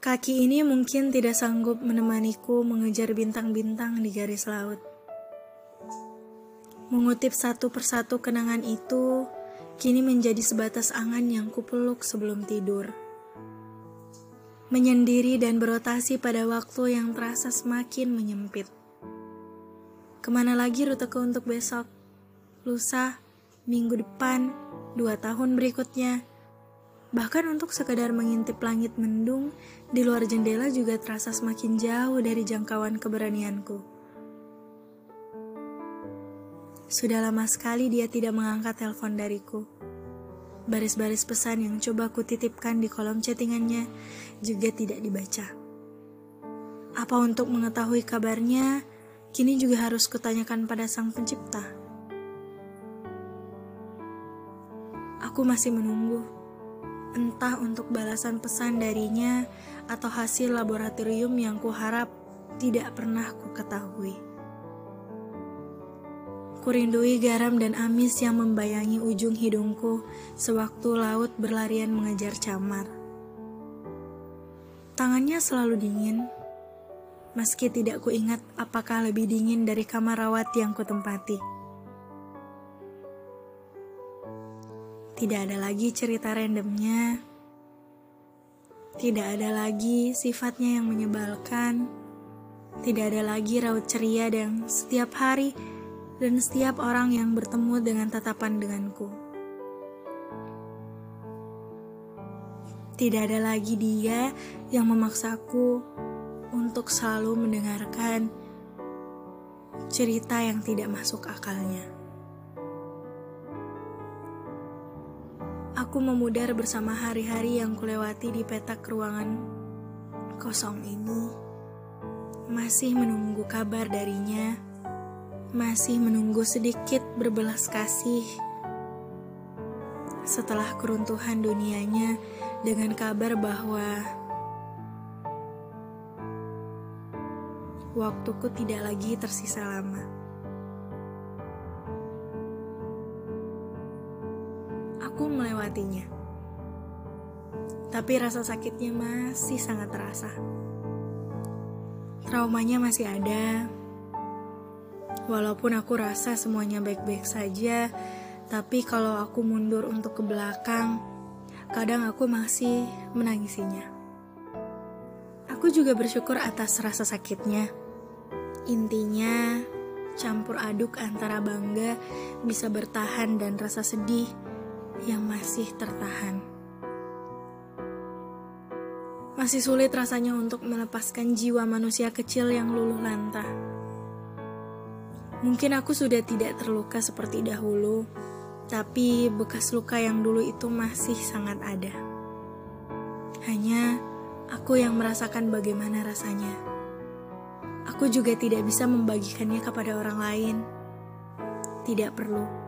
Kaki ini mungkin tidak sanggup menemaniku mengejar bintang-bintang di garis laut. Mengutip satu persatu kenangan itu, kini menjadi sebatas angan yang kupeluk sebelum tidur. Menyendiri dan berotasi pada waktu yang terasa semakin menyempit. Ke mana lagi ruteku untuk besok? Lusa, minggu depan, dua tahun berikutnya, Bahkan untuk sekadar mengintip langit mendung, di luar jendela juga terasa semakin jauh dari jangkauan keberanianku. Sudah lama sekali dia tidak mengangkat telepon dariku. Baris-baris pesan yang coba ku titipkan di kolom chattingannya juga tidak dibaca. Apa untuk mengetahui kabarnya, kini juga harus kutanyakan pada sang pencipta. Aku masih menunggu entah untuk balasan pesan darinya atau hasil laboratorium yang kuharap tidak pernah ku ketahui. Kurindui garam dan amis yang membayangi ujung hidungku sewaktu laut berlarian mengejar camar. Tangannya selalu dingin, meski tidak kuingat apakah lebih dingin dari kamar rawat yang kutempati. Tidak ada lagi cerita randomnya. Tidak ada lagi sifatnya yang menyebalkan. Tidak ada lagi raut ceria dan setiap hari dan setiap orang yang bertemu dengan tatapan denganku. Tidak ada lagi dia yang memaksaku untuk selalu mendengarkan cerita yang tidak masuk akalnya. Aku memudar bersama hari-hari yang kulewati di petak ruangan kosong ini. Masih menunggu kabar darinya. Masih menunggu sedikit berbelas kasih. Setelah keruntuhan dunianya dengan kabar bahwa waktuku tidak lagi tersisa lama. Aku melewatinya. Tapi rasa sakitnya masih sangat terasa. Traumanya masih ada. Walaupun aku rasa semuanya baik-baik saja, tapi kalau aku mundur untuk ke belakang, kadang aku masih menangisinya. Aku juga bersyukur atas rasa sakitnya. Intinya, campur aduk antara bangga bisa bertahan dan rasa sedih yang masih tertahan. Masih sulit rasanya untuk melepaskan jiwa manusia kecil yang luluh lantah. Mungkin aku sudah tidak terluka seperti dahulu, tapi bekas luka yang dulu itu masih sangat ada. Hanya aku yang merasakan bagaimana rasanya. Aku juga tidak bisa membagikannya kepada orang lain. Tidak perlu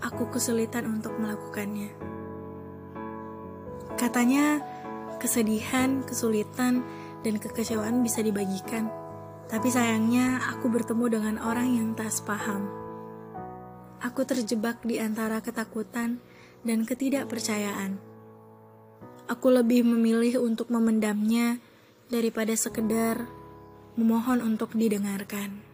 aku kesulitan untuk melakukannya. Katanya, kesedihan, kesulitan, dan kekecewaan bisa dibagikan. Tapi sayangnya, aku bertemu dengan orang yang tak sepaham. Aku terjebak di antara ketakutan dan ketidakpercayaan. Aku lebih memilih untuk memendamnya daripada sekedar memohon untuk didengarkan.